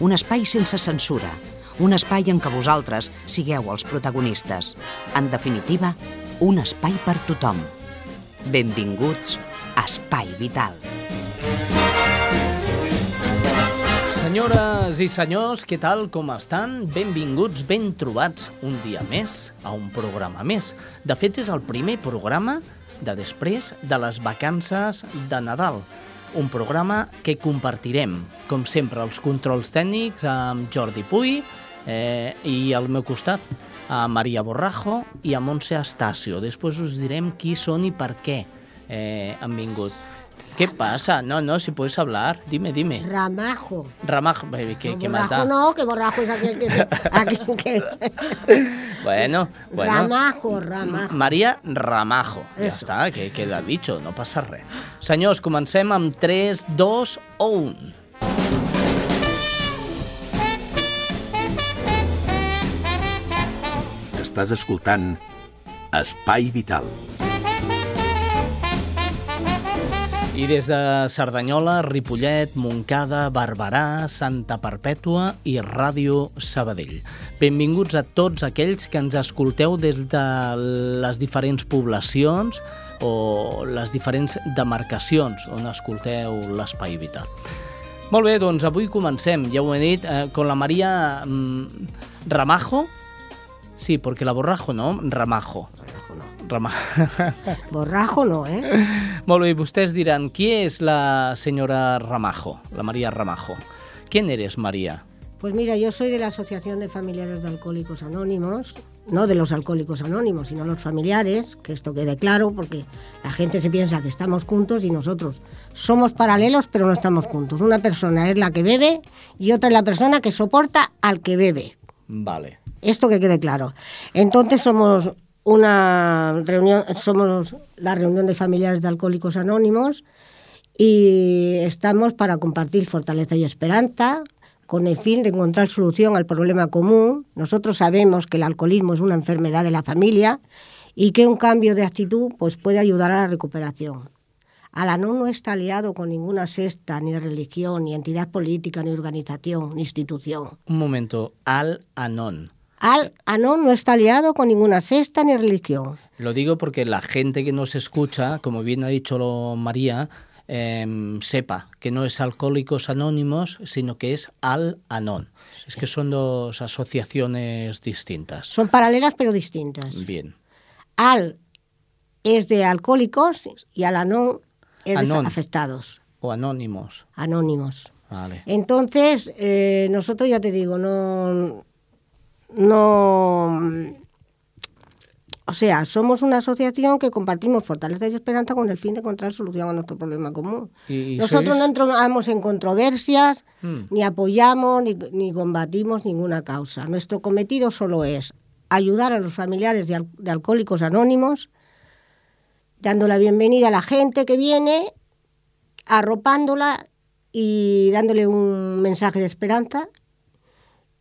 un espai sense censura, un espai en què vosaltres sigueu els protagonistes. En definitiva, un espai per tothom. Benvinguts a Espai Vital. Senyores i senyors, què tal, com estan? Benvinguts, ben trobats un dia més a un programa més. De fet, és el primer programa de després de les vacances de Nadal. Un programa que compartirem, com sempre, els controls tècnics amb Jordi Puy eh, i al meu costat a Maria Borrajo i a Montse Astacio. Després us direm qui són i per què eh, han vingut. ¿Qué pasa? No, no, si puedes hablar. Dime, dime. Ramajo. Ramajo, baby, ¿qué, no, ¿qué más da? no, que borrajo es aquel que... aquel que... Bueno, bueno. Ramajo, ramajo. Maria Ramajo. Ja Eso. està, que queda dicho, no passa res. Senyors, comencem amb 3, 2 o 1. Estàs escoltant Espai Vital. I des de Cerdanyola, Ripollet, Montcada, Barberà, Santa Perpètua i Ràdio Sabadell. Benvinguts a tots aquells que ens escolteu des de les diferents poblacions o les diferents demarcacions on escolteu l'Espai Vital. Molt bé, doncs avui comencem, ja ho he dit, eh, con la Maria mm, Ramajo. Sí, porque la borrajo no, Ramajo. Borrajo no. Rama... Borrajo no, ¿eh? Molt bé, vostès diran, qui és la senyora Ramajo, la María Ramajo? ¿Quién eres, María? Pues mira, yo soy de la Asociación de Familiares de Alcohólicos Anónimos, no de los alcohólicos anónimos, sino los familiares, que esto quede claro, porque la gente se piensa que estamos juntos y nosotros somos paralelos, pero no estamos juntos. Una persona es la que bebe y otra es la persona que soporta al que bebe. Vale. Esto que quede claro. Entonces somos una reunión, somos la reunión de familiares de alcohólicos anónimos y estamos para compartir fortaleza y esperanza con el fin de encontrar solución al problema común. Nosotros sabemos que el alcoholismo es una enfermedad de la familia y que un cambio de actitud pues, puede ayudar a la recuperación. Alanón no está aliado con ninguna secta, ni religión, ni entidad política, ni organización, ni institución. Un momento, Al Anon. Al Anón no está aliado con ninguna secta ni religión. Lo digo porque la gente que nos escucha, como bien ha dicho lo María, eh, sepa que no es Alcohólicos Anónimos, sino que es Al Anon. Es que son dos asociaciones distintas. Son paralelas pero distintas. Bien. Al es de alcohólicos y al Anón es Anón. de afectados, O Anónimos. anónimos. Vale. Entonces, eh, nosotros ya te digo, no, no, o sea, somos una asociación que compartimos fortaleza y esperanza con el fin de encontrar solución a nuestro problema común. ¿Y Nosotros sois? no entramos en controversias, Mm. ni apoyamos, ni, ni combatimos ninguna causa. Nuestro cometido solo es ayudar a los familiares de, al- de alcohólicos anónimos, dando la bienvenida a la gente que viene, arropándola y dándole un mensaje de esperanza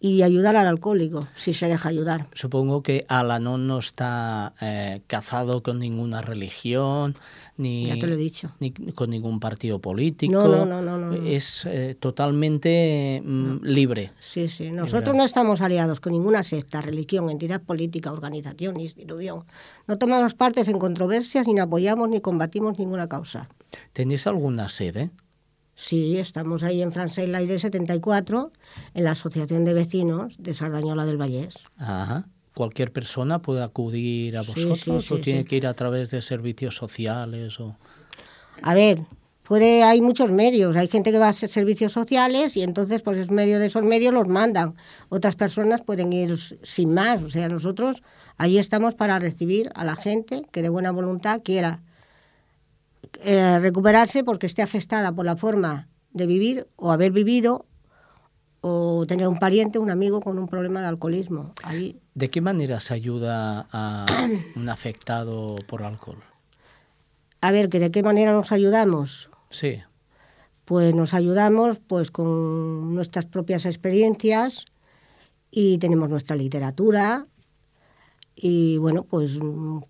y ayudar al alcohólico, si se deja ayudar. Supongo que Al-Anon no está eh, cazado con ninguna religión, ni, Ya te lo he dicho. ni con ningún partido político. No, no, no, no, no, no. Es eh, totalmente mm, libre. Sí, sí. Nosotros verdad. no estamos aliados con ninguna secta, religión, entidad política, organización, institución. No tomamos partes en controversias, ni apoyamos ni combatimos ninguna causa. ¿Tenéis alguna sede? Sí, estamos ahí en Francés Aire 74, en la Asociación de Vecinos de Sardañola del Vallés. Ajá. ¿Cualquier persona puede acudir a Sí, vosotros sí, o sí, tiene sí. que ir a través de servicios sociales? O... A ver, puede, hay muchos medios. Hay gente que va a hacer servicios sociales y entonces, pues, es medio de esos medios los mandan. Otras personas pueden ir sin más. O sea, nosotros allí estamos para recibir a la gente que de buena voluntad quiera eh, recuperarse porque esté afectada por la forma de vivir o haber vivido o tener un pariente, un amigo con un problema de alcoholismo. Ahí, ¿De qué manera se ayuda a un afectado por alcohol? a ver, que ¿de qué manera nos ayudamos? Sí. Pues nos ayudamos pues con nuestras propias experiencias y tenemos nuestra literatura y bueno, pues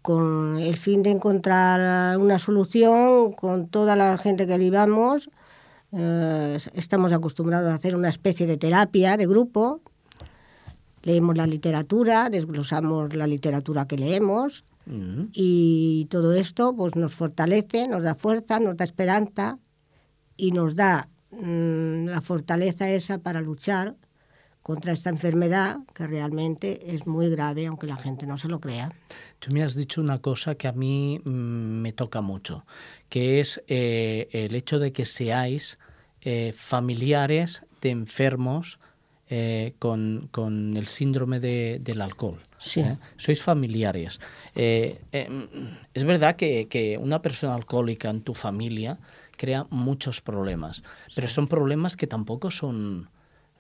con el fin de encontrar una solución con toda la gente que vivamos, eh, estamos acostumbrados a hacer una especie de terapia de grupo. Leemos la literatura, desglosamos la literatura que leemos Mm. y todo esto pues nos fortalece, nos da fuerza, nos da esperanza y nos da mm, la fortaleza esa para luchar contra esta enfermedad que realmente es muy grave, aunque la gente no se lo crea. Tú me has dicho una cosa que a mí mm, me toca mucho, que es eh, el hecho de que seáis eh, familiares de enfermos eh, con, con el síndrome de- del alcohol. Sí. ¿eh? Sois familiares. Eh, eh, es verdad que, que una persona alcohólica en tu familia crea muchos problemas, pero son problemas que tampoco son,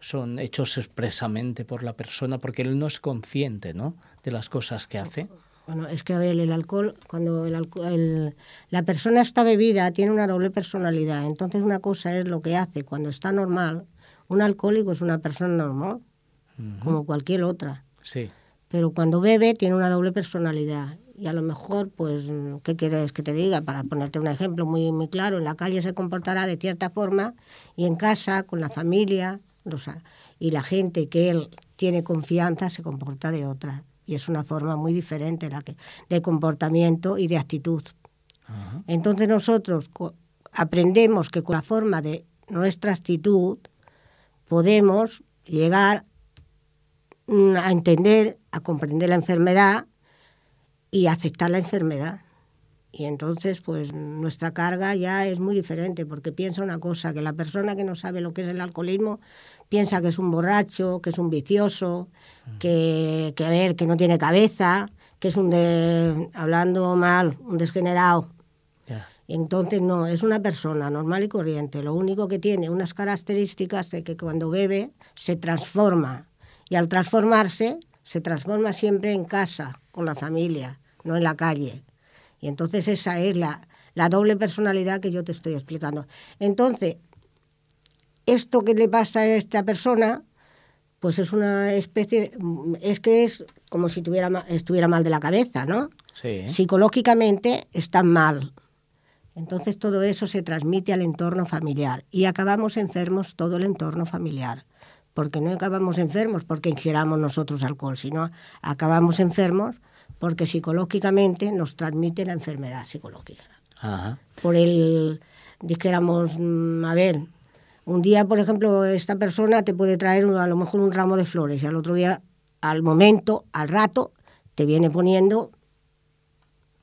son hechos expresamente por la persona porque él no es consciente ¿no? de las cosas que hace. Bueno, es que a ver, el alcohol, cuando el el- la persona está bebida, tiene una doble personalidad. Entonces, una cosa es lo que hace cuando está normal. Un alcohólico es una persona normal, como cualquier otra. Sí. Pero cuando bebe, tiene una doble personalidad. Y a lo mejor, pues, ¿qué quieres que te diga? Para ponerte un ejemplo muy, muy claro, en la calle se comportará de cierta forma y en casa, con la familia, los y la gente que él tiene confianza, se comporta de otra. Y es una forma muy diferente la que, de comportamiento y de actitud. Ajá. Entonces nosotros aprendemos que con la forma de nuestra actitud podemos llegar mm, a entender, a comprender la enfermedad y aceptar la enfermedad. Y entonces, pues nuestra carga ya es muy diferente, porque piensa una cosa, que la persona que no sabe lo que es el alcoholismo piensa que es un borracho, que es un vicioso, que, que a ver, que no tiene cabeza, que es un, de, hablando mal, un desgenerado. Entonces no, es una persona normal y corriente. Lo único que tiene unas características de que cuando bebe se transforma. Y al transformarse, se transforma siempre en casa, con la familia, no en la calle. Y entonces esa es la, la doble personalidad que yo te estoy explicando. Entonces, esto que le pasa a esta persona, pues es una especie, es que es como si tuviera, estuviera mal de la cabeza, ¿no? Sí. psicológicamente están mal. Entonces todo eso se transmite al entorno familiar y acabamos enfermos todo el entorno familiar. Porque no acabamos enfermos porque ingiramos nosotros alcohol, sino acabamos enfermos porque psicológicamente nos transmite la enfermedad psicológica. Ajá. Por el, dijéramos, mm, a ver, un día, por ejemplo, esta persona te puede traer a lo mejor un ramo de flores y al otro día, al momento, al rato, te viene poniendo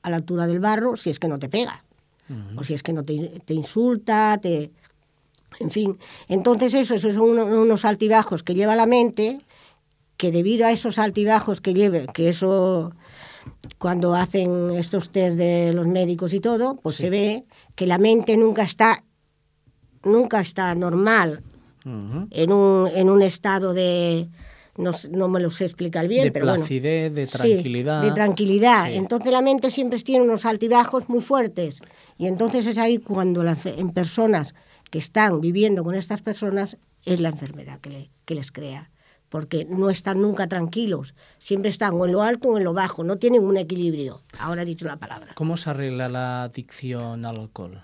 a la altura del barro si es que no te pega. O si es que no te, te insulta, te... En fin, entonces eso, esos son uno- unos altibajos que lleva la mente, que debido a esos altibajos que lleve, que eso cuando hacen estos test de los médicos y todo, pues se ve que la mente nunca está, nunca está normal en un, en un estado de, no, me lo sé explicar bien, de pero bueno. placidez, de Sí, tranquilidad. de tranquilidad. Sí. Entonces la mente siempre tiene unos altibajos muy fuertes. Y entonces es ahí cuando la enfe- en personas que están viviendo con estas personas es la enfermedad que, le- que les crea. Porque no están nunca tranquilos. Siempre están o en lo alto o en lo bajo. No tienen un equilibrio. Ahora he dicho la palabra. ¿Cómo se arregla la adicción al alcohol?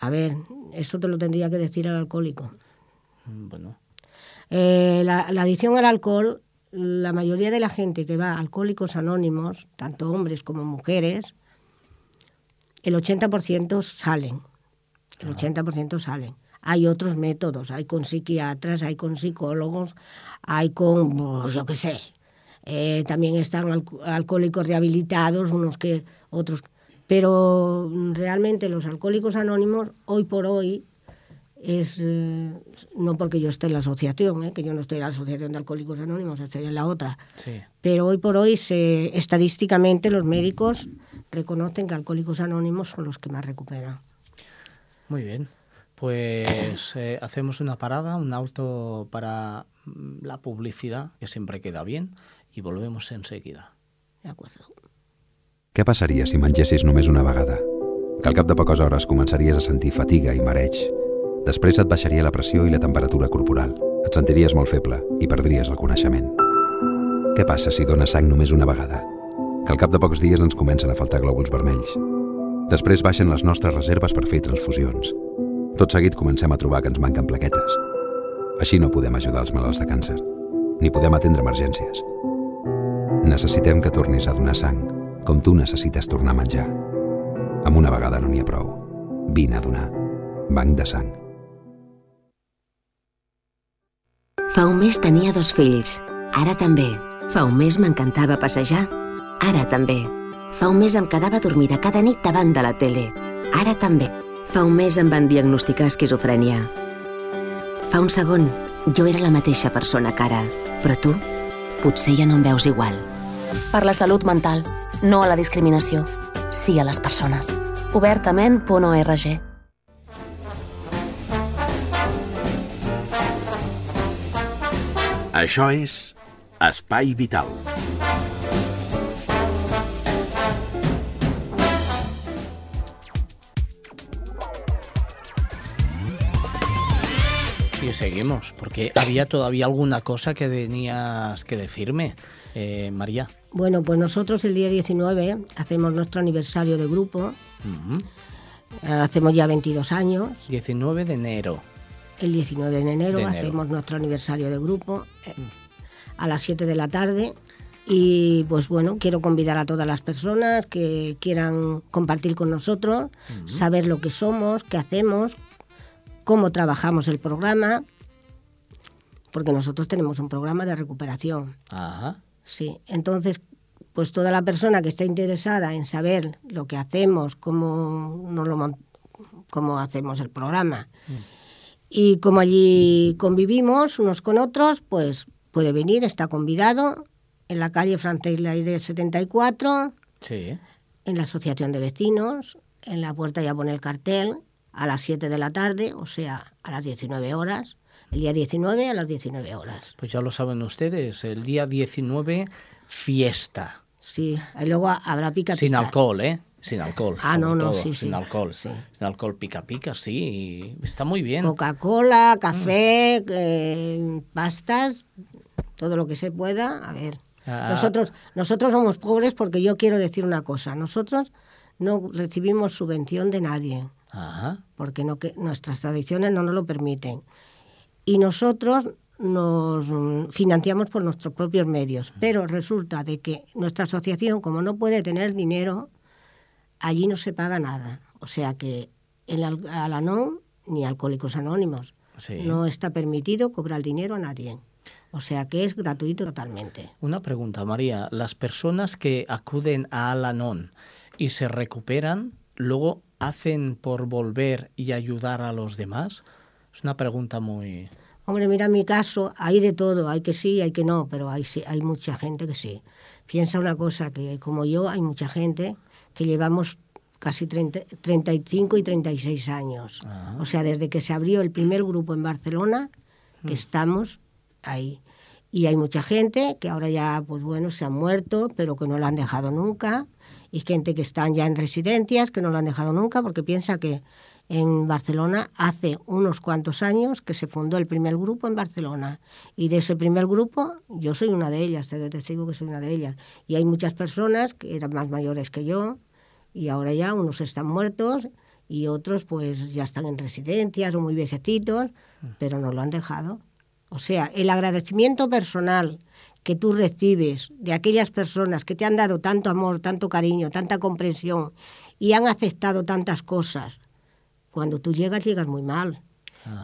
A ver, esto te lo tendría que decir el alcohólico. Mm, Bueno, Eh, la, la adicción al alcohol, la mayoría de la gente que va a Alcohólicos Anónimos, tanto hombres como mujeres, el 80% salen. El 80% salen. Hay otros métodos, hay con psiquiatras, hay con psicólogos, hay con, pues, yo qué sé. Eh, también están alco- alcohólicos rehabilitados, unos que otros. Pero realmente los alcohólicos anónimos, hoy por hoy, es eh, no porque yo esté en la asociación, eh, que yo no estoy en la asociación de alcohólicos anónimos, estoy en la otra, sí. pero hoy por hoy se, estadísticamente los médicos reconocen que alcohólicos anónimos son los que más recuperan. Muy bien. Pues eh, hacemos una parada, un alto para mm, la publicidad, que siempre queda bien, y volvemos enseguida. De acuerdo. Què passaria si mengessis només una vegada? Que al cap de poques hores començaries a sentir fatiga i mareig. Després et baixaria la pressió i la temperatura corporal. Et sentiries molt feble i perdries el coneixement. Què passa si dones sang només una vegada? Que al cap de pocs dies ens comencen a faltar glòbuls vermells. Després baixen les nostres reserves per fer transfusions. Tot seguit comencem a trobar que ens manquen plaquetes. Així no podem ajudar els malalts de càncer, ni podem atendre emergències. Necessitem que tornis a donar sang, com tu necessites tornar a menjar. Amb una vegada no n'hi ha prou. Vine a donar. Banc de sang. Fa un mes tenia dos fills. Ara també. Fa un mes m'encantava passejar. Ara també. Fa un mes em quedava dormida cada nit davant de la tele. Ara també. Fa un mes em van diagnosticar esquizofrènia. Fa un segon, jo era la mateixa persona que ara, però tu potser ja no em veus igual. Per la salut mental, no a la discriminació, sí a les persones. Obertament.org Això és Espai Vital. Seguimos, porque había todavía alguna cosa que tenías que decirme, eh, María. Bueno, pues nosotros el día 19 hacemos nuestro aniversario de grupo. Hacemos ya 22 años. 19 de enero. El 19 de enero, De enero. hacemos nuestro aniversario de grupo eh, a las 7 de la tarde. Y pues bueno, quiero convidar a todas las personas que quieran compartir con nosotros, saber lo que somos, qué hacemos, cómo trabajamos el programa, porque nosotros tenemos un programa de recuperación. Ajá. Sí, entonces, pues toda la persona que esté interesada en saber lo que hacemos, cómo, nos lo cómo hacemos el programa y cómo allí convivimos unos con otros, pues puede venir, está convidado en la calle Francés Laire 74, Sí. en la Asociación de Vecinos, en la puerta ya pone el cartel, a las 7 de la tarde, o sea, a las 19 horas, el día 19 a las 19 horas. Pues ya lo saben ustedes, el día 19, fiesta. Sí, y luego habrá pica Sin pica. alcohol, ¿eh? Sin alcohol. Ah, no, no, todo, sí, Sin sí, alcohol. sí. Sin alcohol pica pica, sí. Está muy bien. Coca-Cola, café, eh, pastas, todo lo que se pueda. A ver, Ah. nosotros, nosotros somos pobres porque yo quiero decir una cosa. Nosotros no recibimos subvención de nadie Ajá. porque no, que, nuestras tradiciones no nos lo permiten. Y nosotros nos mm, financiamos por nuestros propios medios. Pero resulta de que nuestra asociación, como no puede tener dinero, allí no se paga nada. O sea que en Al- Alanón ni Alcohólicos Anónimos Sí. no está permitido cobrar dinero a nadie. O sea que es gratuito totalmente. Una pregunta, María. Las personas que acuden a Al-Anon y se recuperan, luego hacen por volver y ayudar a los demás. Es una pregunta muy... Hombre, mira mi caso, hay de todo, hay que sí, hay que no, pero hay, sí, hay mucha gente que sí. Piensa una cosa, que como yo hay mucha gente que llevamos casi 30 35 y 36 años. Ah. O sea, desde que se abrió el primer grupo en Barcelona, que estamos ahí. Y hay mucha gente que ahora ya, pues bueno, se han muerto, pero que no lo han dejado nunca. Y gente que están ya en residencias, que no lo han dejado nunca, porque piensa que en Barcelona hace unos cuantos años que se fundó el primer grupo en Barcelona. Y de ese primer grupo, yo soy una de ellas, te testigo que soy una de ellas. Y hay muchas personas que eran más mayores que yo, y ahora ya unos están muertos y otros pues ya están en residencias o muy viejecitos, pero no lo han dejado. O sea, el agradecimiento personal que tú recibes de aquellas personas que te han dado tanto amor, tanto cariño, tanta comprensión y han aceptado tantas cosas, cuando tú llegas, llegas muy mal.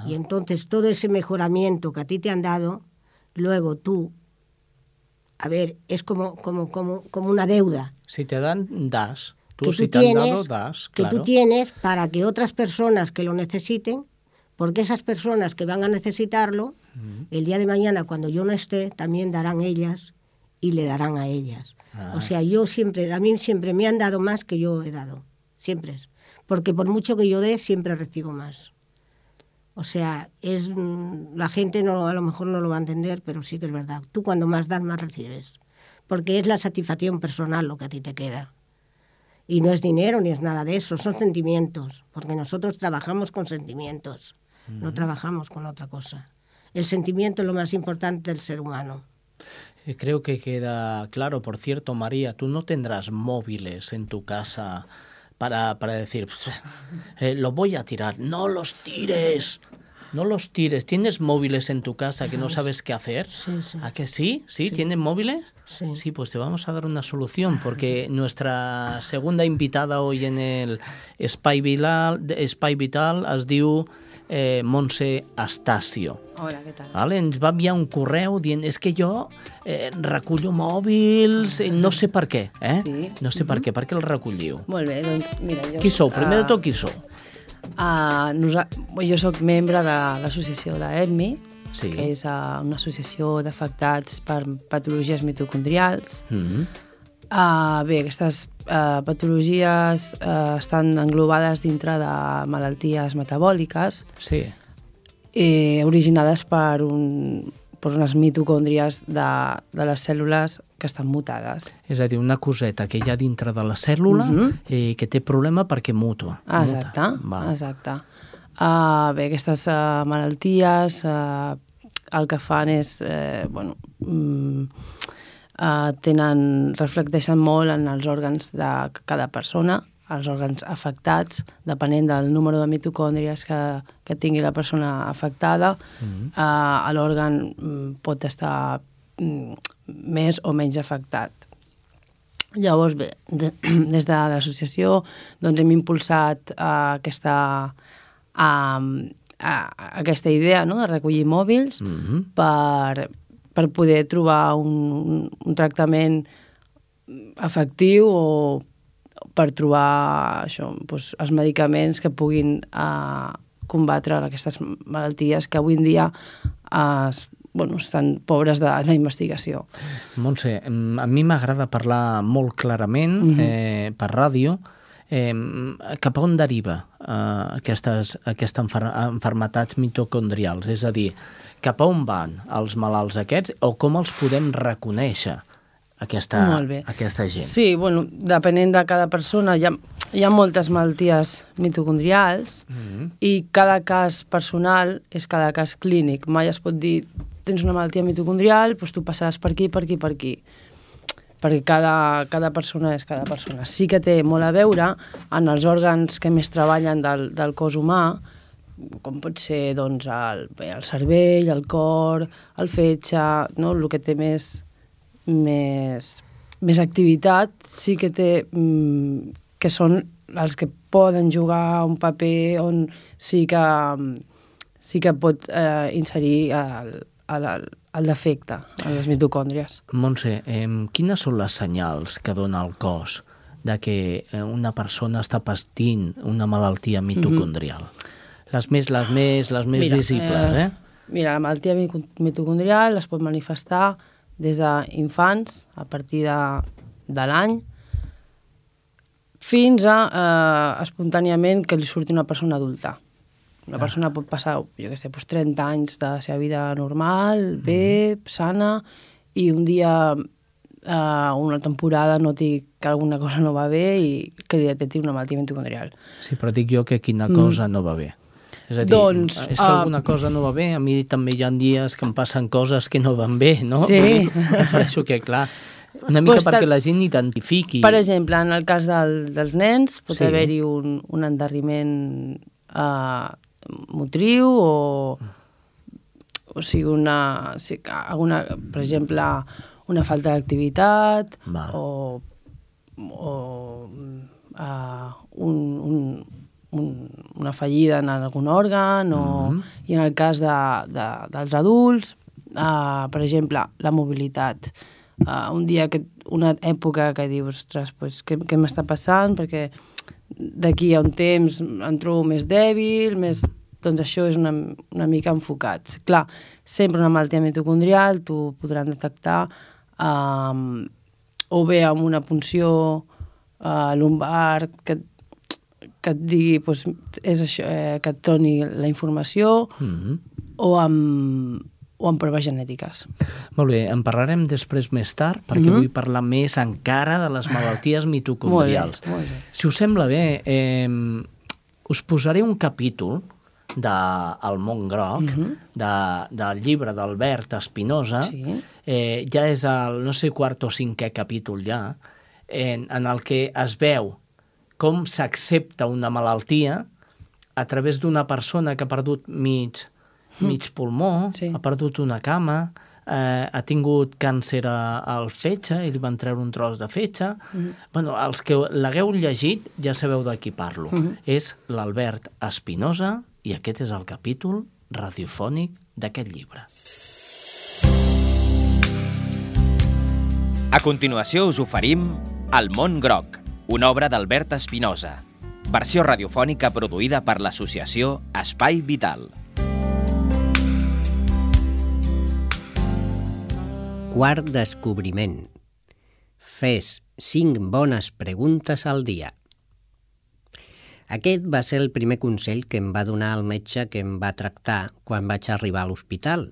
Y entonces todo ese mejoramiento que a ti te han dado, luego tú, a ver, es como, como, como, como una deuda Si te dan, das. Tú que si tú te tienes, han dado, das. que tú tienes para que otras personas que lo necesiten, porque esas personas que van a necesitarlo, el día de mañana cuando yo no esté, también darán ellas y le darán a ellas. Ah. O sea, yo siempre, a mí siempre me han dado más que yo he dado, siempre. Porque por mucho que yo dé, siempre recibo más. O sea, es mm, la gente no, a lo mejor no lo va a entender, pero sí que es verdad. Tú cuando más das, más recibes. Porque es la satisfacción personal lo que a ti te queda. Y no es dinero ni es nada de eso, son sentimientos. Porque nosotros trabajamos con sentimientos, no trabajamos con otra cosa. El sentimiento es lo más importante del ser humano. Eh, Creo que queda claro. Por cierto, María, tú no tendrás móviles en tu casa para, para decir, eh, lo voy a tirar. No los tires. No los tires. ¿Tienes móviles en tu casa que no sabes qué hacer? Sí, sí. ¿A que sí? ¿Sí? ¿Tienen móviles? Sí. Sí, pues te vamos a dar una solución porque nuestra segunda invitada hoy en el Espai Vital, Espai Vital es diu eh, Montse Astacio. Hola, què tal? Vale? Ens va enviar un correu dient és que jo eh, recullo mòbils, eh, no sé per què, eh? Sí. No sé per què, per què el recolliu? Molt bé, doncs mira, jo... Qui sou? Primer de eh, tot, qui sou? Uh, nosa... Jo sóc membre de l'associació d'EDMI, Sí. que és uh, una associació d'afectats per patologies mitocondrials. Mm -hmm. Uh, bé, aquestes uh, patologies uh, estan englobades dintre de malalties metabòliques Sí. eh, originades per, un, per unes mitocòndries de, de les cèl·lules que estan mutades. És a dir, una coseta que hi ha dintre de la cèl·lula Mhm. eh, que té problema perquè mutua. Ah, muta. exacte, exacte. Uh, bé, aquestes uh, malalties uh, el que fan és, eh, bueno, mm, uh, tenen, reflecteixen molt en els òrgans de cada persona, els òrgans afectats, depenent del número de mitocòndries que, que tingui la persona afectada, Mhm. uh, l'òrgan mm, pot estar mm, més o menys afectat. Llavors, bé, de, des de l'associació doncs hem impulsat uh, aquesta, uh, aquesta idea no?, de recollir mòbils Mhm. per, per poder trobar un, un tractament efectiu o per trobar això, doncs, els medicaments que puguin uh, combatre aquestes malalties que avui en dia uh, bueno, estan pobres de- d'investigació. Montse, a mi m'agrada parlar molt clarament Mhm. eh, per ràdio eh, cap a on deriva eh, aquestes, aquestes enfer enfermetats mitocondrials? És a dir, cap a on van els malalts aquests o com els podem reconèixer aquesta, aquesta gent? Sí, bueno, depenent de cada persona, hi ha, hi ha moltes malalties mitocondrials Mhm. i cada cas personal és cada cas clínic. Mai es pot dir, tens una malaltia mitocondrial, doncs tu passaràs per aquí, per aquí, per aquí perquè cada, cada persona és cada persona. Sí que té molt a veure en els òrgans que més treballen del, del cos humà, com pot ser doncs, el, bé, el cervell, el cor, el fetge, no? el que té més, més, més activitat, sí que té mm, que són els que poden jugar un paper on sí que, sí que pot eh, inserir el, el, el, defecte en les mitocòndries. Montse, eh, quines són les senyals que dona el cos de que eh, una persona està pastint una malaltia mitocondrial? Les més, les més, les més visibles, eh? Mira, la malaltia mitocondrial es pot manifestar des d'infants, a partir de, de l'any, fins a eh, espontàniament que li surti una persona adulta. Una Ah. persona pot passar, jo què sé, doncs 30 anys de la seva vida normal, bé, sana, i un dia, eh, una temporada, noti que alguna cosa no va bé i que detecti una malaltia mitocondrial. Sí, però dic jo que quina cosa no va bé. És a dir, Doncs, és que alguna cosa no va bé, a mi també hi ha dies que em passen coses que no van bé, no? Sí. Vull dir, Refereixo que, clar, una mica Pues perquè la gent identifiqui. Per exemple, en el cas del, dels nens pot Sí. haver-hi un, un endarriment eh, motriu o, o sigui, una, sí, alguna, per exemple, una falta d'activitat o, o uh, un, un, un, una fallida en algun òrgan o, Mhm. i en el cas de, de, dels adults, uh, per exemple, la mobilitat. Uh, un dia que una època que dius, ostres, pues, què, què m'està passant? Perquè d'aquí a un temps em trobo més dèbil, més... doncs això és una, una mica enfocat. Clar, sempre una malaltia mitocondrial t'ho podran detectar um, o bé amb una punció uh, lumbar que, que et digui, doncs, és això, eh, que et doni la informació Mm -hmm. o amb, o amb proves genètiques. Molt bé, en parlarem després més tard, perquè Mhm. vull parlar més encara de les malalties mitocondrials. Molt bé, molt bé. Si us sembla bé, eh, us posaré un capítol de El món groc, de, del llibre d'Albert Espinosa, Sí. eh, ja és el, no sé, quart o cinquè capítol ja, en, en el que es veu com s'accepta una malaltia a través d'una persona que ha perdut mig, mig pulmó, Sí. ha perdut una cama, eh, ha tingut càncer a- al fetge i li van treure un tros de fetge. bueno, els que l'hagueu llegit ja sabeu de qui parlo. És l'Albert Espinosa i aquest és el capítol radiofònic d'aquest llibre. A continuació us oferim El món groc, una obra d'Albert Espinosa, versió radiofònica produïda per l'associació Espai Vital. Quart descobriment. Fes cinc bones preguntes al dia. Aquest va ser el primer consell que em va donar el metge que em va tractar quan vaig arribar a l'hospital.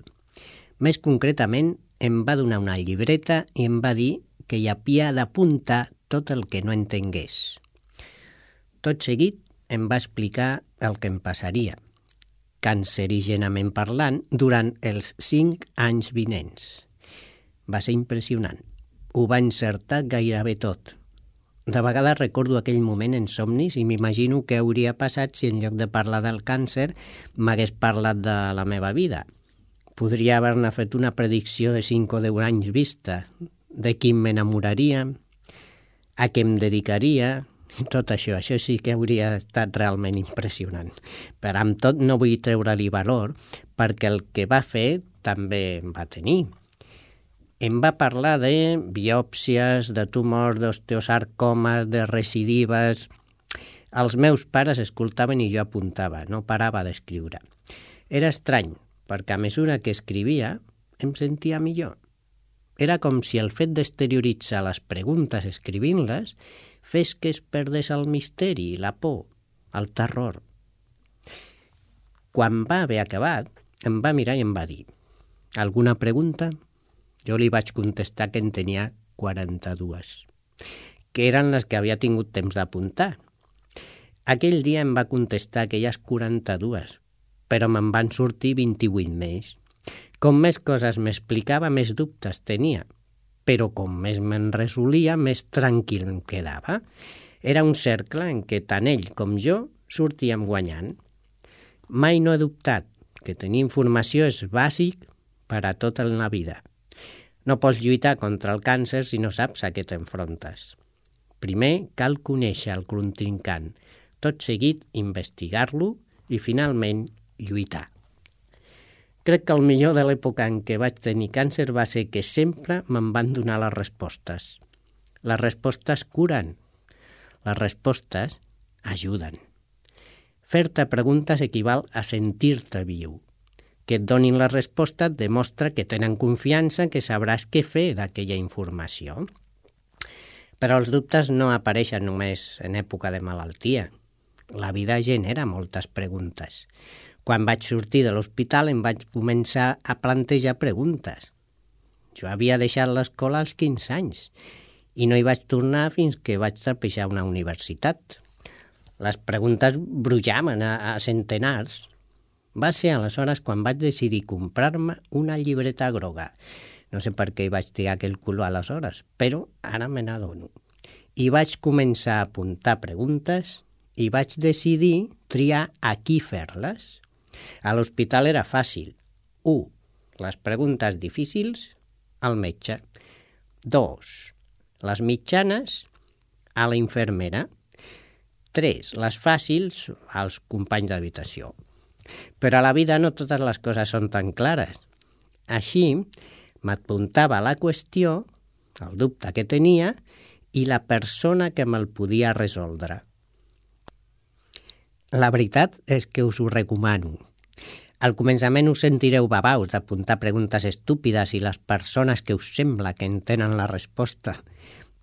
Més concretament, em va donar una llibreta i em va dir que hi havia d'apuntar tot el que no entengués. Tot seguit em va explicar el que em passaria, cancerigenament parlant, durant els cinc anys vinents. Va ser impressionant. Ho va encertar gairebé tot. De vegades recordo aquell moment en somnis i m'imagino què hauria passat si en lloc de parlar del càncer m'hagués parlat de la meva vida. Podria haver-ne fet una predicció de 5 o 10 anys vista, de qui m'enamoraria, a què em dedicaria, tot això. Això sí que hauria estat realment impressionant. Però amb tot no vull treure-li valor, perquè el que va fer també en va tenir. Em va parlar de biòpsies, de tumors, d'osteosarcomes, de recidives... Els meus pares escoltaven i jo apuntava, no parava d'escriure. Era estrany, perquè a mesura que escrivia em sentia millor. Era com si el fet d'exterioritzar les preguntes escrivint-les fes que es perdés el misteri, la por, el terror. Quan va haver acabat, em va mirar i em va dir «Alguna pregunta?» Jo li vaig contestar que en tenia 42, que eren les que havia tingut temps d'apuntar. Aquell dia em va contestar aquelles 42, però me'n van sortir 28 més. Com més coses m'explicava, més dubtes tenia, però com més me'n resolia, més tranquil em quedava. Era un cercle en què tant ell com jo sortíem guanyant. Mai no he dubtat que tenir informació és bàsic per a tota la vida. No pots lluitar contra el càncer si no saps a què t'enfrontes. Primer cal conèixer el contrincant, tot seguit investigar-lo i finalment lluitar. Crec que el millor de l'època en què vaig tenir càncer va ser que sempre me'n van donar les respostes. Les respostes curen. Les respostes ajuden. Fer-te preguntes equival a sentir-te viu. Que et donin la resposta et demostra que tenen confiança que sabràs què fer d'aquella informació. Però els dubtes no apareixen només en època de malaltia. La vida genera moltes preguntes. Quan vaig sortir de l'hospital em vaig començar a plantejar preguntes. Jo havia deixat l'escola als 15 anys i no hi vaig tornar fins que vaig trapejar una universitat. Les preguntes brujaven a, a centenars. Va ser aleshores quan vaig decidir comprar-me una llibreta groga. No sé per què hi vaig triar aquell color aleshores, però ara me n'adono. I vaig començar a apuntar preguntes i vaig decidir triar a qui fer-les. A l'hospital era fàcil. 1. Les preguntes difícils al metge. 2. Les mitjanes a la infermera. 3. Les fàcils als companys d'habitació. Però a la vida no totes les coses són tan clares. Així, m'apuntava la qüestió, el dubte que tenia, i la persona que me'l podia resoldre. La veritat és que us ho recomano. Al començament us sentireu babaus d'apuntar preguntes estúpides i les persones que us sembla que en tenen la resposta,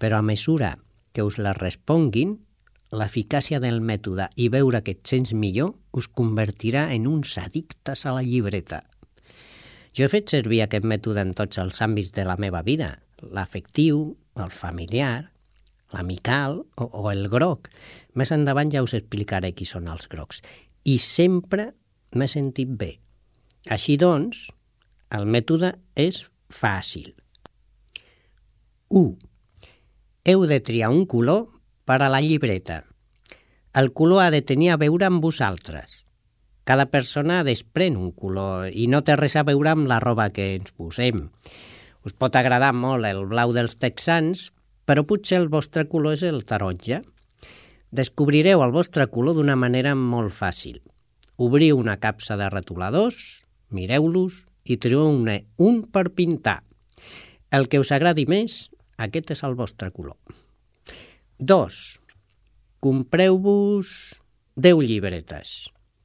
però a mesura que us la responguin, l'eficàcia del mètode i veure que et sents millor us convertirà en uns addictes a la llibreta. Jo he fet servir aquest mètode en tots els àmbits de la meva vida, l'afectiu, el familiar, l'amical o, o el groc. Més endavant ja us explicaré qui són els grocs. I sempre m'he sentit bé. Així doncs, el mètode és fàcil. 1. Heu de triar un color per a la llibreta. El color ha de tenir a veure amb vosaltres. Cada persona desprèn un color i no té res a veure amb la roba que ens posem. Us pot agradar molt el blau dels texans, però potser el vostre color és el taronja. Descobrireu el vostre color d'una manera molt fàcil. Obriu una capsa de retoladors, mireu-los i trieu un, un per pintar. El que us agradi més, aquest és el vostre color. 2. Compreu-vos 10 llibretes.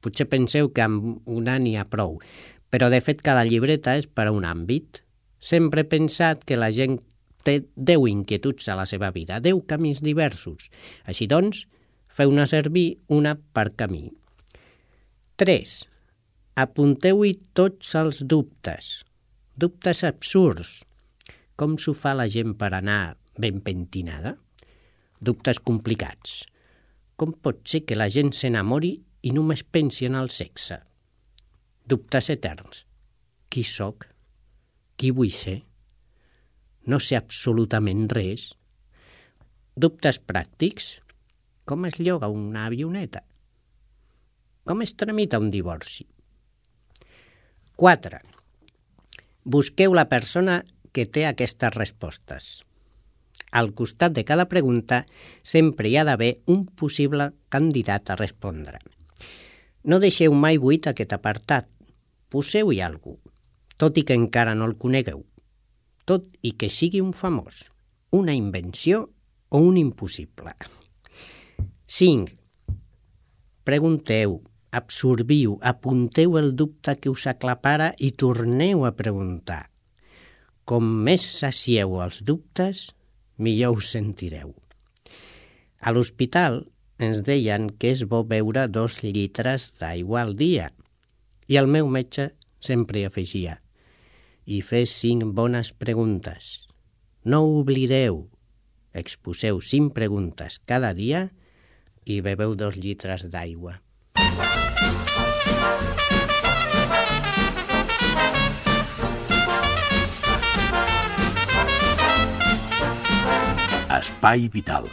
Potser penseu que amb una n'hi ha prou, però de fet cada llibreta és per a un àmbit. Sempre he pensat que la gent té 10 inquietuds a la seva vida, 10 camins diversos. Així doncs, feu-ne servir una per camí. 3. Apunteu-hi tots els dubtes. Dubtes absurds. Com s'ho fa la gent per anar ben pentinada? Dubtes complicats. Com pot ser que la gent s'enamori i només pensi en el sexe? Dubtes eterns. Qui sóc? Qui vull ser? No sé absolutament res. Dubtes pràctics. Com es lloga una avioneta? Com es tramita un divorci? 4. Busqueu la persona que té aquestes respostes. Al costat de cada pregunta sempre hi ha d'haver un possible candidat a respondre. No deixeu mai buit aquest apartat. Poseu-hi algú, tot i que encara no el conegueu. Tot i que sigui un famós, una invenció o un impossible. 5. Pregunteu, absorbiu, apunteu el dubte que us aclapara i torneu a preguntar. Com més sacieu els dubtes, millor us sentireu. A l'hospital ens deien que és bo beure dos litres d'aigua al dia i el meu metge sempre afegia i fes cinc bones preguntes. No oblideu, exposeu cinc preguntes cada dia i bebeu dos litres d'aigua. Espai Vital.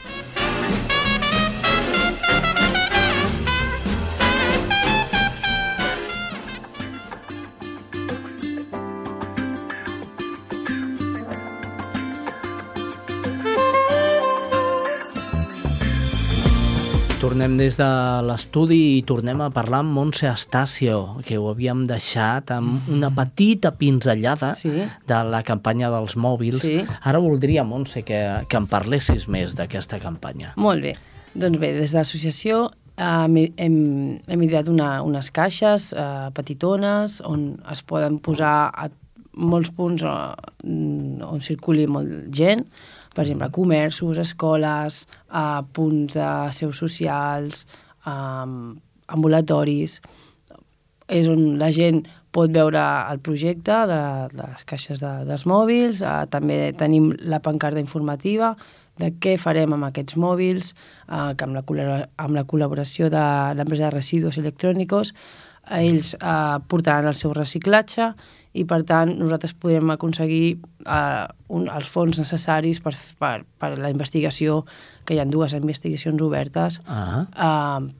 Tornem des de l'estudi i tornem a parlar amb Montse Estacio, que ho havíem deixat amb una petita pinzellada Sí. de la campanya dels mòbils. Sí. Ara voldria, Montse, que, que em parlessis més d'aquesta campanya. Molt bé. Doncs bé, des de l'associació hem, hem, hem ideat una, unes caixes eh, petitones on es poden posar a molts punts eh, on circuli molt gent, per exemple, comerços, escoles, eh, punts de seus socials, eh, ambulatoris, és on la gent pot veure el projecte de, de les caixes de, dels mòbils, eh, també tenim la pancarta informativa de què farem amb aquests mòbils, eh, que amb la, amb la col·laboració de l'empresa de residus electrònics, eh, ells eh, portaran el seu reciclatge i, per tant, nosaltres podrem aconseguir eh, un, els fons necessaris per, per, per la investigació, que hi ha dues investigacions obertes, Ah. eh,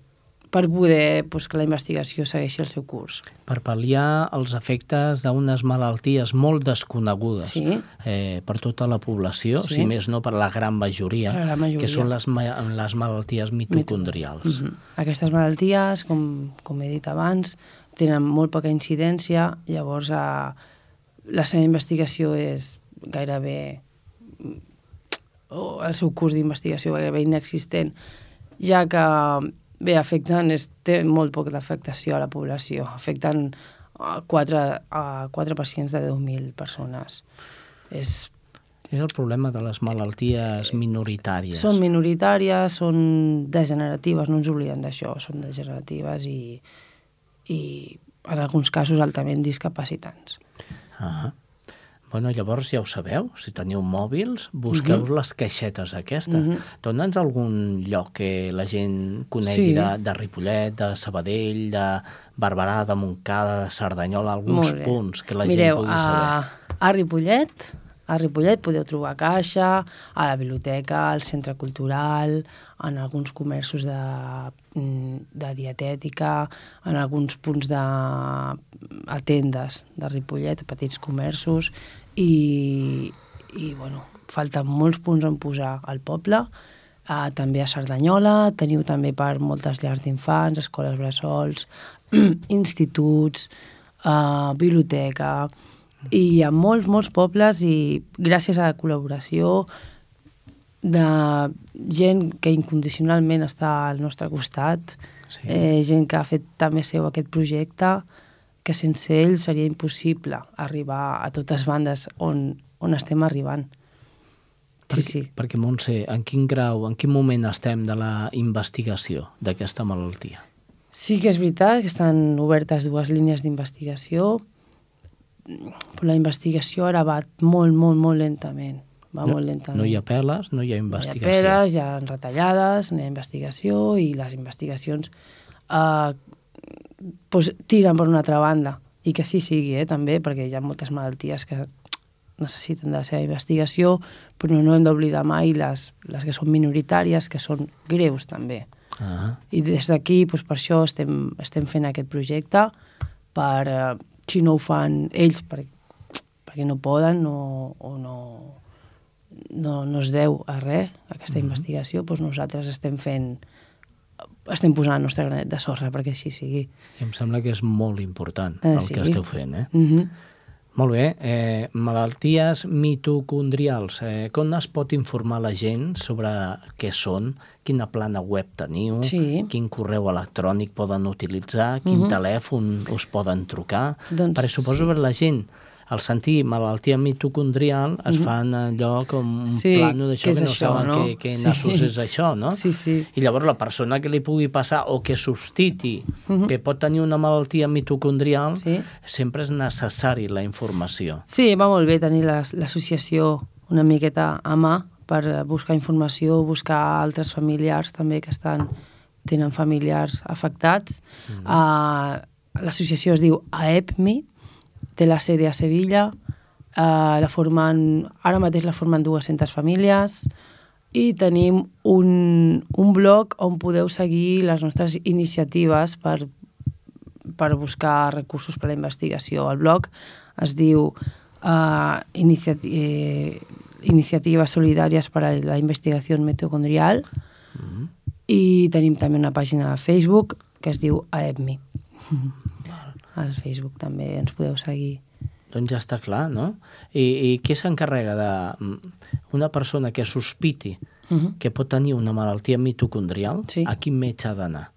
per poder pues, que la investigació segueixi el seu curs. Per pal·liar els efectes d'unes malalties molt desconegudes Sí. eh, per tota la població, Sí. si més no per la gran majoria, la gran majoria. que són les, ma les malalties mitocondrials. Mhm. Aquestes malalties, com, com he dit abans, tenen molt poca incidència, llavors eh, la seva investigació és gairebé o el seu curs d'investigació gairebé inexistent, ja que bé, afecten, és, té molt poc d'afectació a la població, afecten a 4, a 4 pacients de 10.000 persones. És És el problema de les malalties minoritàries. Són minoritàries, són degeneratives, no ens oblidem d'això, són degeneratives i, i en alguns casos altament discapacitants. Ah. Bueno, llavors ja ho sabeu, si teniu mòbils, busqueu uh Mhm. -huh. les caixetes aquestes. Uh Mhm. -huh. Dóna'ns algun lloc que la gent conegui Sí. de, de Ripollet, de Sabadell, de Barberà, de Montcada, de Cerdanyola, alguns punts que la Mireu, gent pugui saber. a, a Ripollet, a Ripollet podeu trobar caixa, a la biblioteca, al centre cultural, en alguns comerços de, mm, de dietètica, en alguns punts de a tendes de Ripollet, a petits comerços, i, i bueno, falten molts punts on posar al poble, Uh, també a Cerdanyola, teniu també per moltes llars d'infants, escoles bressols, instituts, uh, biblioteca, i ha molts, molts pobles i gràcies a la col·laboració de gent que incondicionalment està al nostre costat, sí. eh, gent que ha fet també seu aquest projecte, que sense ells seria impossible arribar a totes bandes on, on estem arribant. Sí, sí. Perquè, Montse, en quin grau, en quin moment estem de la investigació d'aquesta malaltia? Sí que és veritat que estan obertes dues línies d'investigació, però la investigació ara va molt, molt, molt lentament. Va no, molt lentament. No hi ha peles, no hi ha investigació. No hi ha peles, hi ha retallades, no hi ha investigació i les investigacions eh, pues, tiren per una altra banda. I que sí sigui, eh, també, perquè hi ha moltes malalties que necessiten de la seva investigació, però no hem d'oblidar mai les, les que són minoritàries, que són greus també. Ah. I des d'aquí, doncs, per això estem, estem fent aquest projecte, per, eh, si no ho fan ells per, perquè no poden no, o no, no, no es deu a res, aquesta mm -hmm. investigació, doncs nosaltres estem fent estem posant el nostre granet de sorra perquè així sigui. I em sembla que és molt important Eh, el sí. que esteu fent, eh? Mm -hmm. Molt bé. Eh, malalties mitocondrials. Eh, com es pot informar la gent sobre què són, quina plana web teniu, Sí. quin correu electrònic poden utilitzar, quin Mhm. telèfon us poden trucar? Doncs- Perquè suposo que la gent al sentir malaltia mitocondrial es Mhm. fan allò com un Sí, plano d'això és que no això, saben no? què, què Sí. nassos és això, no? Sí, sí. I llavors la persona que li pugui passar o que substiti Mhm. que pot tenir una malaltia mitocondrial, Sí. sempre és necessari la informació. Sí, va molt bé tenir l'as- l'associació una miqueta a mà per buscar informació, buscar altres familiars també que estan tenen familiars afectats. Mm. Uh, L'associació es diu AEPMI, té la sede a Sevilla, uh, la formen, ara mateix la formen 200 famílies i tenim un, un blog on podeu seguir les nostres iniciatives per, per buscar recursos per a la investigació. El blog es diu uh, iniciati eh, Iniciatives Solidàries per a la Investigació Mitocondrial Mm. i tenim també una pàgina de Facebook que es diu AEPMI. Al Facebook també ens podeu seguir. Doncs ja està clar, no? I, i qui s'encarrega de mm, una persona que sospiti Uh -huh. que pot tenir una malaltia mitocondrial, Sí. a quin metge ha d'anar?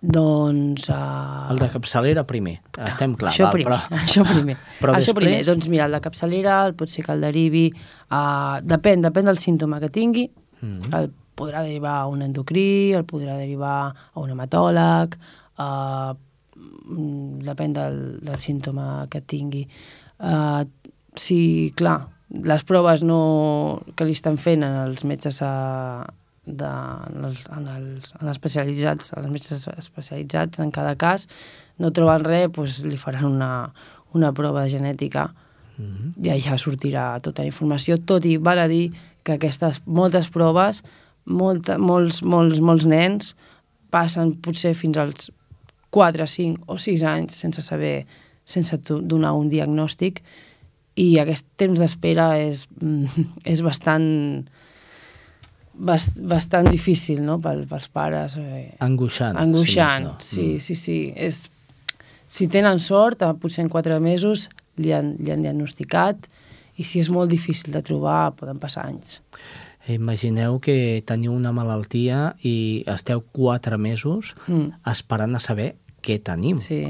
Doncs... Uh... El de capçalera primer, estem clar. Això val, primer, però... això primer. Però això després... primer, doncs mira, el de capçalera, el pot ser que el derivi... Uh, depèn, depèn del símptoma que tingui. Mm. El podrà derivar a un endocrí, el podrà derivar a un hematòleg, uh, depèn del, del símptoma que tingui. Uh, sí, clar, les proves no, que li estan fent en els metges a, de, en, els, en, els, en els especialitzats, en els metges especialitzats en cada cas, no troben res, doncs li faran una, una prova de genètica Mm -hmm. i allà sortirà tota la informació, tot i val a dir que aquestes moltes proves, molta, molts, molts, molts nens passen potser fins als 4, 5 o 6 anys sense saber, sense donar un diagnòstic i aquest temps d'espera és, mm, és bastant bast, bastant difícil no? Pel, pels pares. Eh. Angoixant. Angoixant, més no. sí, Mm. sí, sí. És, si tenen sort, eh, potser en quatre mesos li han, li han diagnosticat i si és molt difícil de trobar, poden passar anys. Imagineu que teniu una malaltia i esteu quatre mesos Mm. esperant a saber què tenim. Sí.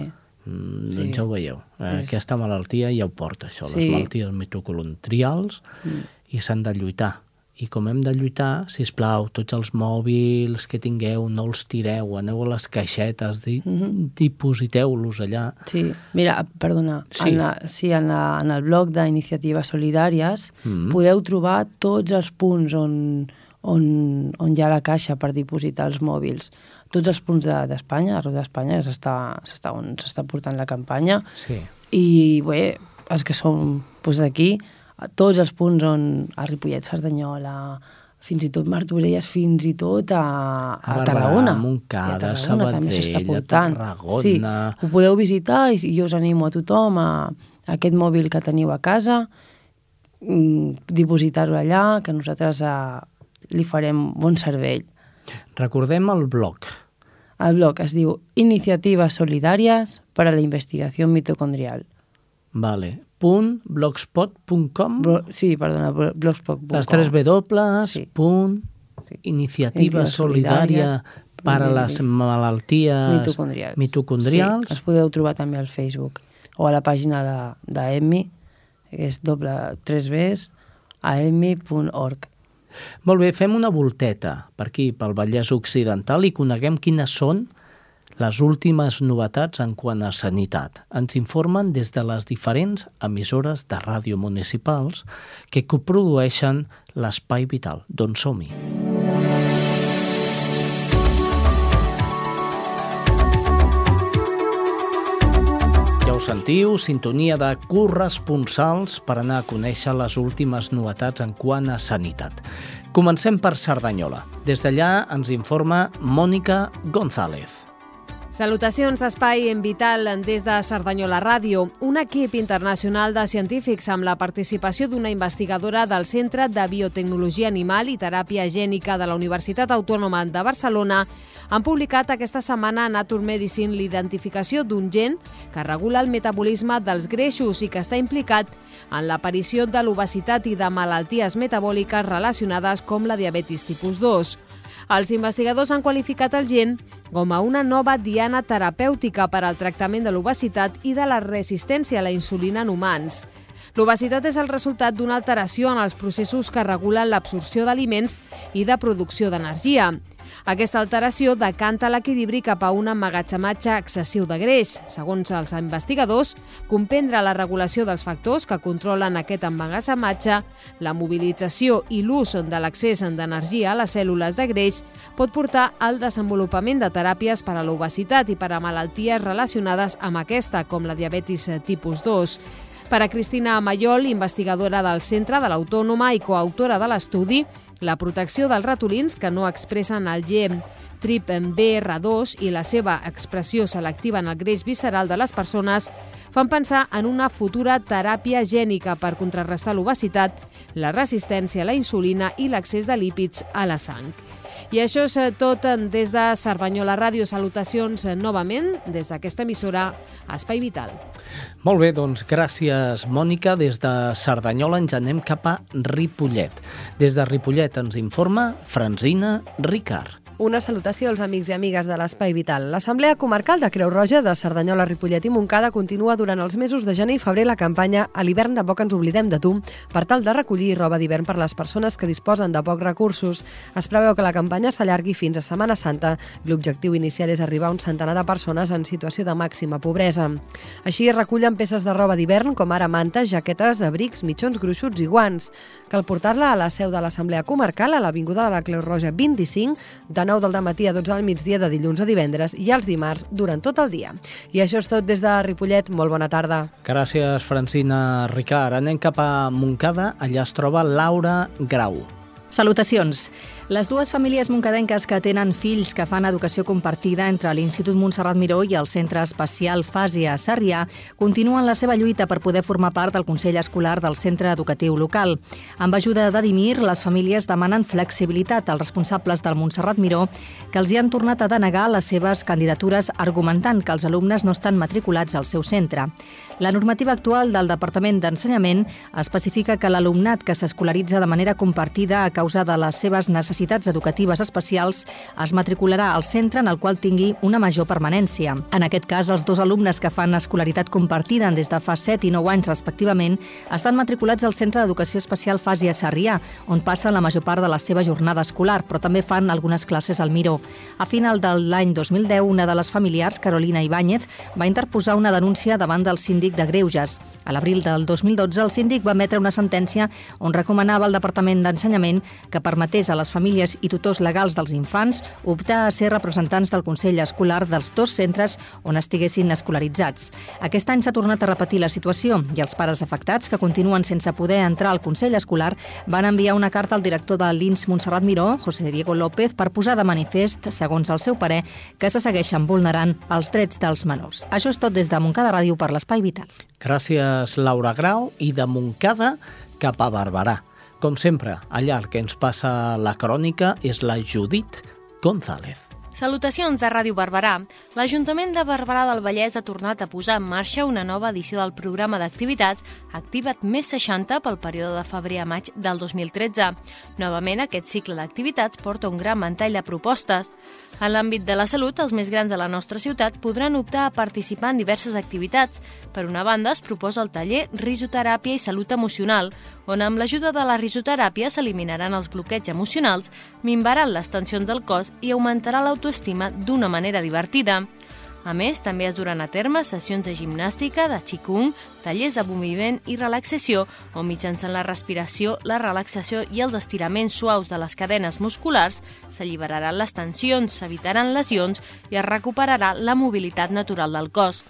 Mm, Sí. Doncs ja ho veieu. Eh, És- Aquesta malaltia ja ho porta, això, les Sí. malalties mitocondrials, Mm. i s'han de lluitar. I com hem de lluitar, si plau, tots els mòbils que tingueu, no els tireu, aneu a les caixetes, di Mhm. dipositeu-los allà. Sí, mira, perdona, Sí. en, la, sí, en, la, en el blog d'Iniciatives Solidàries Mm. podeu trobar tots els punts on, on, on hi ha la caixa per dipositar els mòbils. Tots els punts de- d'Espanya, de, arreu d'Espanya, s'està s'està on s'està portant la campanya. Sí. I bé, els que som doncs, d'aquí, a tots els punts on a Ripollet, Cerdanyola, fins i tot Martorelles, fins i tot a, a, Barberà, Tarragona. Montcada, I a Tarragona també s'està Sabadell, a. Tarragona. Sí, ho podeu visitar i, i jo us animo a tothom a, a aquest mòbil que teniu a casa, mm, dipositar-ho allà, que nosaltres a, li farem bon cervell. Recordem el blog. El blog es diu Iniciatives Solidàries para la Investigació Mitocondrial. Vale. Punt blogspot.com Blo sí, perdona, blo- blogspot.com. Les tres W, Sí. punt, iniciativa Iniciativa solidària per a les malalties mitocondrials. mitocondrials. Sí, els podeu trobar també al Facebook o a la pàgina de, de que és doble 3 Bs, a emmi.org. Molt bé, fem una volteta per aquí, pel Vallès Occidental, i coneguem quines són les últimes novetats en quant a sanitat. Ens informen des de les diferents emissores de ràdio municipals que coprodueixen l'Espai Vital. Doncs som-hi. Ja ho sentiu, sintonia de corresponsals per anar a conèixer les últimes novetats en quant a sanitat. Comencem per Cerdanyola. Des d'allà ens informa Mònica González. Salutacions, espai en Vital des de Cerdanyola Ràdio. Un equip internacional de científics amb la participació d'una investigadora del Centre de Biotecnologia Animal i Teràpia Gènica de la Universitat Autònoma de Barcelona han publicat aquesta setmana a Nature Medicine l'identificació d'un gen que regula el metabolisme dels greixos i que està implicat en l'aparició de l'obesitat i de malalties metabòliques relacionades com la diabetis tipus 2. Els investigadors han qualificat el gen com a una nova diana terapèutica per al tractament de l'obesitat i de la resistència a la insulina en humans. L'obesitat és el resultat d'una alteració en els processos que regulen l'absorció d'aliments i de producció d'energia. Aquesta alteració decanta l'equilibri cap a un emmagatzematge excessiu de greix. Segons els investigadors, comprendre la regulació dels factors que controlen aquest emmagatzematge, la mobilització i l'ús de l'accés d'energia a les cèl·lules de greix pot portar al desenvolupament de teràpies per a l'obesitat i per a malalties relacionades amb aquesta, com la diabetis tipus 2. Per a Cristina Mayol, investigadora del Centre de l'Autònoma i coautora de l'estudi, la protecció dels ratolins que no expressen el gen TRIP-BR2 i la seva expressió selectiva en el greix visceral de les persones fan pensar en una futura teràpia gènica per contrarrestar l'obesitat, la resistència a la insulina i l'accés de lípids a la sang. I això és eh, tot eh, des de Cervanyola Ràdio. Salutacions eh, novament des d'aquesta emissora Espai Vital. Molt bé, doncs gràcies, Mònica. Des de Cerdanyola ens anem cap a Ripollet. Des de Ripollet ens informa Franzina Ricard. Una salutació als amics i amigues de l'Espai Vital. L'Assemblea Comarcal de Creu Roja de Cerdanyola, Ripollet i Montcada continua durant els mesos de gener i febrer la campanya A l'hivern de poc ens oblidem de tu per tal de recollir roba d'hivern per les persones que disposen de pocs recursos. Es preveu que la campanya s'allargui fins a Setmana Santa i l'objectiu inicial és arribar a un centenar de persones en situació de màxima pobresa. Així es recullen peces de roba d'hivern com ara mantes, jaquetes, abrics, mitjons gruixuts i guants. Cal portar-la a la seu de l'Assemblea Comarcal a l'Avinguda de la Creu Roja 25 de 9 del matí a 12 al migdia de dilluns a divendres i els dimarts durant tot el dia. I això és tot des de Ripollet. Molt bona tarda. Gràcies, Francina Ricard. Anem cap a Montcada. Allà es troba Laura Grau. Salutacions. Les dues famílies moncadenques que tenen fills que fan educació compartida entre l'Institut Montserrat Miró i el Centre Especial Fàsia Sarrià continuen la seva lluita per poder formar part del Consell Escolar del centre educatiu local. Amb ajuda de Dimir, les famílies demanen flexibilitat als responsables del Montserrat Miró que els hi han tornat a denegar les seves candidatures argumentant que els alumnes no estan matriculats al seu centre. La normativa actual del Departament d'Ensenyament especifica que l'alumnat que s'escolaritza de manera compartida a causa de les seves necessitats educatives especials es matricularà al centre en el qual tingui una major permanència. En aquest cas, els dos alumnes que fan escolaritat compartida des de fa 7 i 9 anys respectivament estan matriculats al Centre d'Educació Especial Fàsia Sarrià, on passen la major part de la seva jornada escolar, però també fan algunes classes al Miró. A final de l'any 2010, una de les familiars, Carolina Ibáñez, va interposar una denúncia davant del síndic de Greuges. A l'abril del 2012, el síndic va emetre una sentència on recomanava al Departament d'Ensenyament que permetés a les famílies i tutors legals dels infants optar a ser representants del Consell Escolar dels dos centres on estiguessin escolaritzats. Aquest any s'ha tornat a repetir la situació i els pares afectats, que continuen sense poder entrar al Consell Escolar, van enviar una carta al director de l'INS Montserrat Miró, José Diego López, per posar de manifest, segons el seu parer, que se segueixen vulnerant els drets dels menors. Això és tot des de Montcada Ràdio per l'Espai Vital. Gràcies, Laura Grau, i de Montcada cap a Barberà. Com sempre, allà el que ens passa la crònica és la Judit González. Salutacions de Ràdio Barberà. L'Ajuntament de Barberà del Vallès ha tornat a posar en marxa una nova edició del programa d'activitats Activa't més 60 pel període de febrer a maig del 2013. Novament, aquest cicle d'activitats porta un gran ventall de propostes. En l'àmbit de la salut, els més grans de la nostra ciutat podran optar a participar en diverses activitats. Per una banda, es proposa el taller Risoteràpia i Salut Emocional, on amb l'ajuda de la risoteràpia s'eliminaran els bloqueig emocionals, minvaran les tensions del cos i augmentarà l'autoestima d'una manera divertida. A més, també es duran a terme sessions de gimnàstica, de qigong, tallers de moviment i relaxació, on mitjançant la respiració, la relaxació i els estiraments suaus de les cadenes musculars s'alliberaran les tensions, s'evitaran lesions i es recuperarà la mobilitat natural del cos.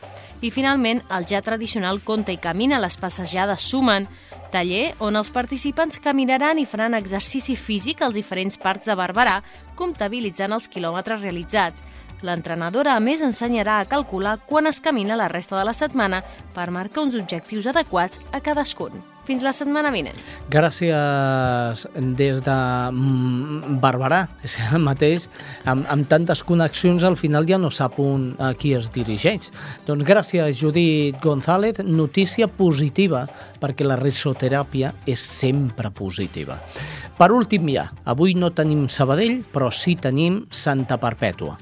I finalment, el ja tradicional Conta i Camina, les passejades sumen, taller on els participants caminaran i faran exercici físic als diferents parcs de Barberà, comptabilitzant els quilòmetres realitzats. L'entrenadora, a més, ensenyarà a calcular quan es camina la resta de la setmana per marcar uns objectius adequats a cadascun. Fins la setmana vinent. Gràcies des de mm, Barberà. És que mateix, amb, amb tantes connexions, al final ja no sap un, a qui es dirigeix. Doncs gràcies, Judit González. Notícia positiva, perquè la risoteràpia és sempre positiva. Per últim ja, avui no tenim Sabadell, però sí tenim Santa Perpètua.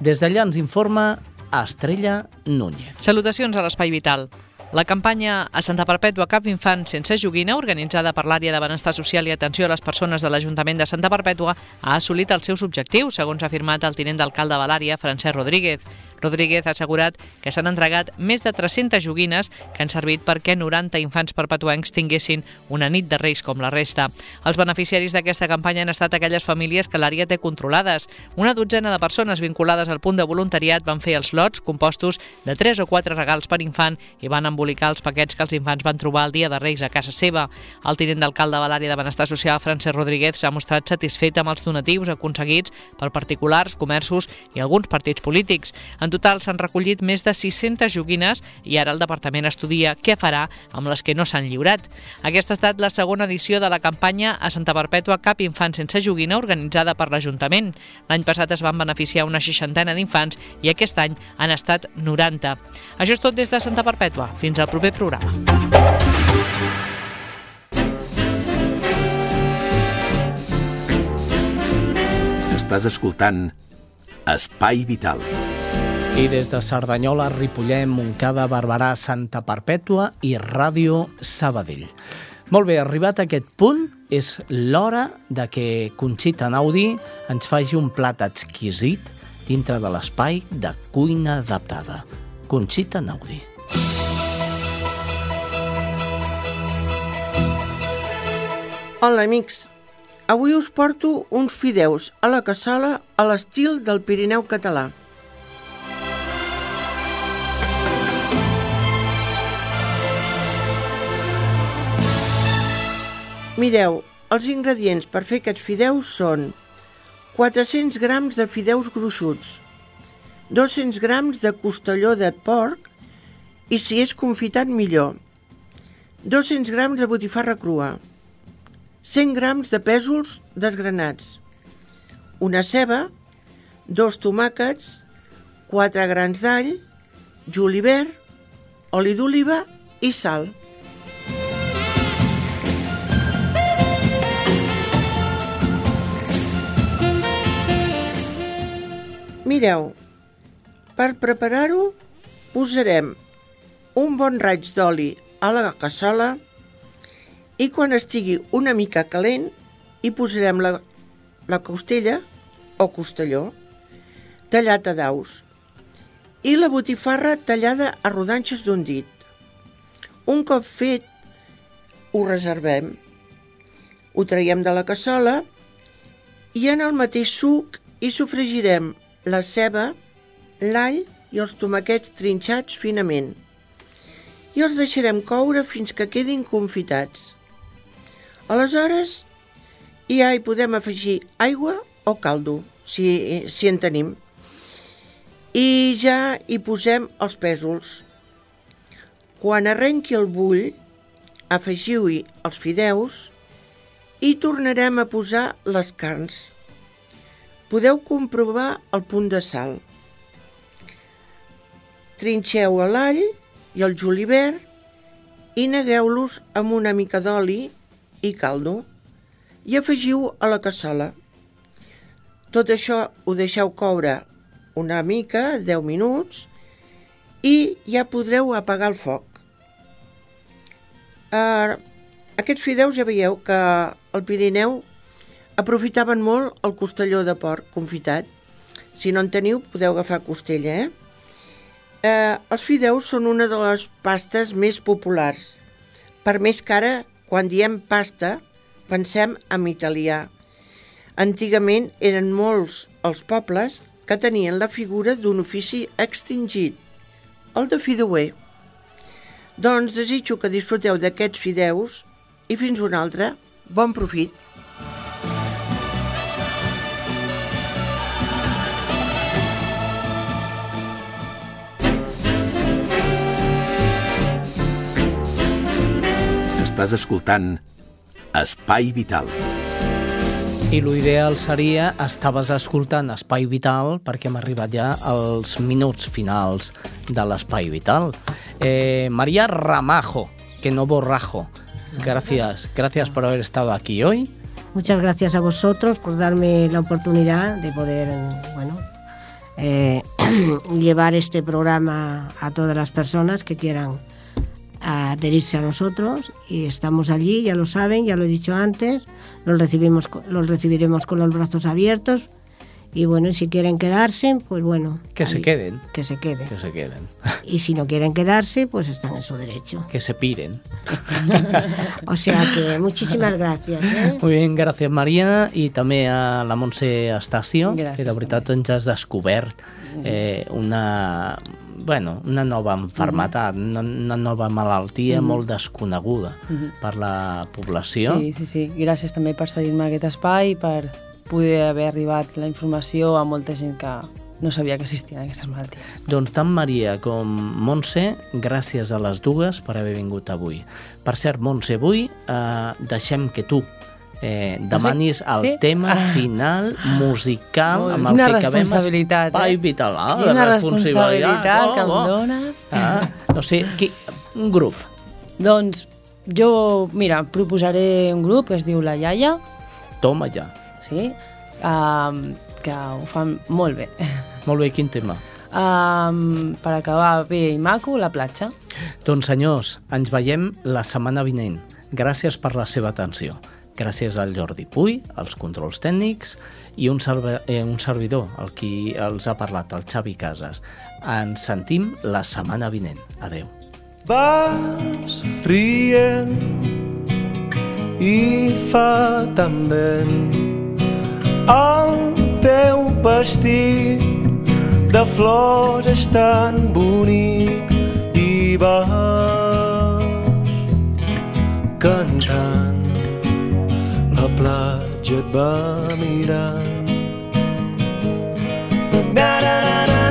Des d'allà ens informa Estrella Núñez. Salutacions a l'Espai Vital. La campanya a Santa Perpètua Cap Infant sense joguina, organitzada per l'àrea de benestar social i atenció a les persones de l'Ajuntament de Santa Perpètua, ha assolit els seus objectius, segons ha afirmat el tinent d'alcalde de l'àrea, Francesc Rodríguez. Rodríguez ha assegurat que s'han entregat més de 300 joguines que han servit perquè 90 infants perpetuencs tinguessin una nit de Reis com la resta. Els beneficiaris d'aquesta campanya han estat aquelles famílies que l'àrea té controlades. Una dotzena de persones vinculades al punt de voluntariat van fer els lots compostos de 3 o 4 regals per infant i van embolicar els paquets que els infants van trobar el dia de Reis a casa seva. El tinent d'alcalde de l'àrea de benestar social, Francesc Rodríguez, s'ha mostrat satisfet amb els donatius aconseguits per particulars, comerços i alguns partits polítics. En total s'han recollit més de 600 joguines i ara el departament estudia què farà amb les que no s'han lliurat. Aquesta ha estat la segona edició de la campanya a Santa Perpètua Cap Infant sense joguina organitzada per l'Ajuntament. L'any passat es van beneficiar una seixantena d'infants i aquest any han estat 90. Això és tot des de Santa Perpètua. Fins al proper programa. Estàs escoltant Espai Vital. I des de Cerdanyola, Ripollet, Montcada, Barberà, Santa Perpètua i Ràdio Sabadell. Molt bé, arribat a aquest punt, és l'hora de que Conxita Naudi ens faci un plat exquisit dintre de l'espai de cuina adaptada. Conxita Naudi. Hola, amics. Avui us porto uns fideus a la cassola a l'estil del Pirineu català. Mireu, els ingredients per fer aquests fideus són 400 grams de fideus gruixuts, 200 grams de costelló de porc i si és confitat millor, 200 grams de botifarra crua, 100 grams de pèsols desgranats, una ceba, dos tomàquets, 4 grans d'all, julivert, oli d'oliva i sal. Mireu, per preparar-ho posarem un bon raig d'oli a la cassola i quan estigui una mica calent hi posarem la, la costella o costelló tallat a daus i la botifarra tallada a rodanxes d'un dit. Un cop fet, ho reservem. Ho traiem de la cassola i en el mateix suc hi sofregirem la ceba, l'all i els tomaquets trinxats finament. I els deixarem coure fins que quedin confitats. Aleshores, ja hi podem afegir aigua o caldo, si, si en tenim. I ja hi posem els pèsols. Quan arrenqui el bull, afegiu-hi els fideus i tornarem a posar les carns. Podeu comprovar el punt de sal. Trinxeu l'all i el julivert i negueu-los amb una mica d'oli i caldo i afegiu a la cassola. Tot això ho deixeu coure una mica, 10 minuts, i ja podreu apagar el foc. Uh, aquests fideus ja veieu que al Pirineu aprofitaven molt el costelló de porc confitat. Si no en teniu, podeu agafar costella, eh? Eh, els fideus són una de les pastes més populars. Per més que ara, quan diem pasta, pensem en italià. Antigament eren molts els pobles que tenien la figura d'un ofici extingit, el de fideuer. Doncs desitjo que disfruteu d'aquests fideus i fins un altre. Bon profit! Estàs escoltant Espai Vital. I l'ideal seria estaves escoltant Espai Vital perquè hem arribat ja als minuts finals de l'Espai Vital. Eh, María Ramajo, que no borrajo. Gracias, gracias por haber estado aquí hoy. Muchas gracias a vosotros por darme la oportunidad de poder, bueno, eh, llevar este programa a todas las personas que quieran adherirse a nosotros y estamos allí, ya lo saben, ya lo he dicho antes, los, recibimos, los recibiremos con los brazos abiertos y bueno, y si quieren quedarse, pues bueno. Que se queden. Que se queden. Que se queden. Y si no quieren quedarse, pues están en su derecho. Que se piren. o sea que muchísimas gracias. Eh? Muy bien, gracias Maria i també a la Montse Estacio, Gràcies, que de veritat ens has descobert eh, una, bueno, una nova enfermetat, mm -hmm. una, una nova malaltia mm -hmm. molt desconeguda mm -hmm. per la població. Sí, sí, sí. Gràcies també per cedir-me aquest espai, per poder haver arribat la informació a molta gent que no sabia que existien aquestes malalties. Doncs tant Maria com Montse, gràcies a les dues per haver vingut avui. Per cert, Montse, avui eh, deixem que tu eh, demanis el Sí? tema final musical Ui, amb el quina que acabem responsabilitat, Espai eh? Vital. Ah, Quina la responsabilitat que em oh, oh. dones. Ah, no sé, qui, un grup. Doncs jo, mira, proposaré un grup que es diu La Iaia, Toma ja. sí? Um, que ho fan molt bé. Molt bé, quin tema? Um, per acabar bé i maco, la platja. Doncs senyors, ens veiem la setmana vinent. Gràcies per la seva atenció. Gràcies al Jordi Puy, als controls tècnics i un, serve, eh, un servidor, el qui els ha parlat, el Xavi Casas. Ens sentim la setmana vinent. Adeu. Vas rient i fa tan vent el teu vestit de flors és tan bonic i vas cantant a plage de Bamira. Na, na, na, na.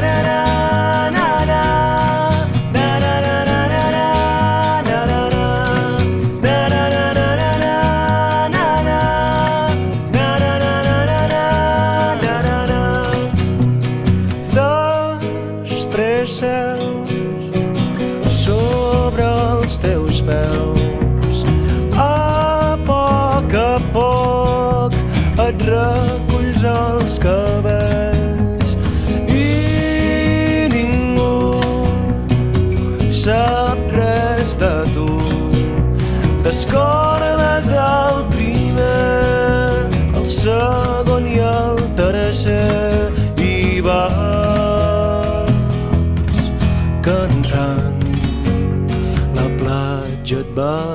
recordes el primer, el segon i el tercer i va cantant. La platja et va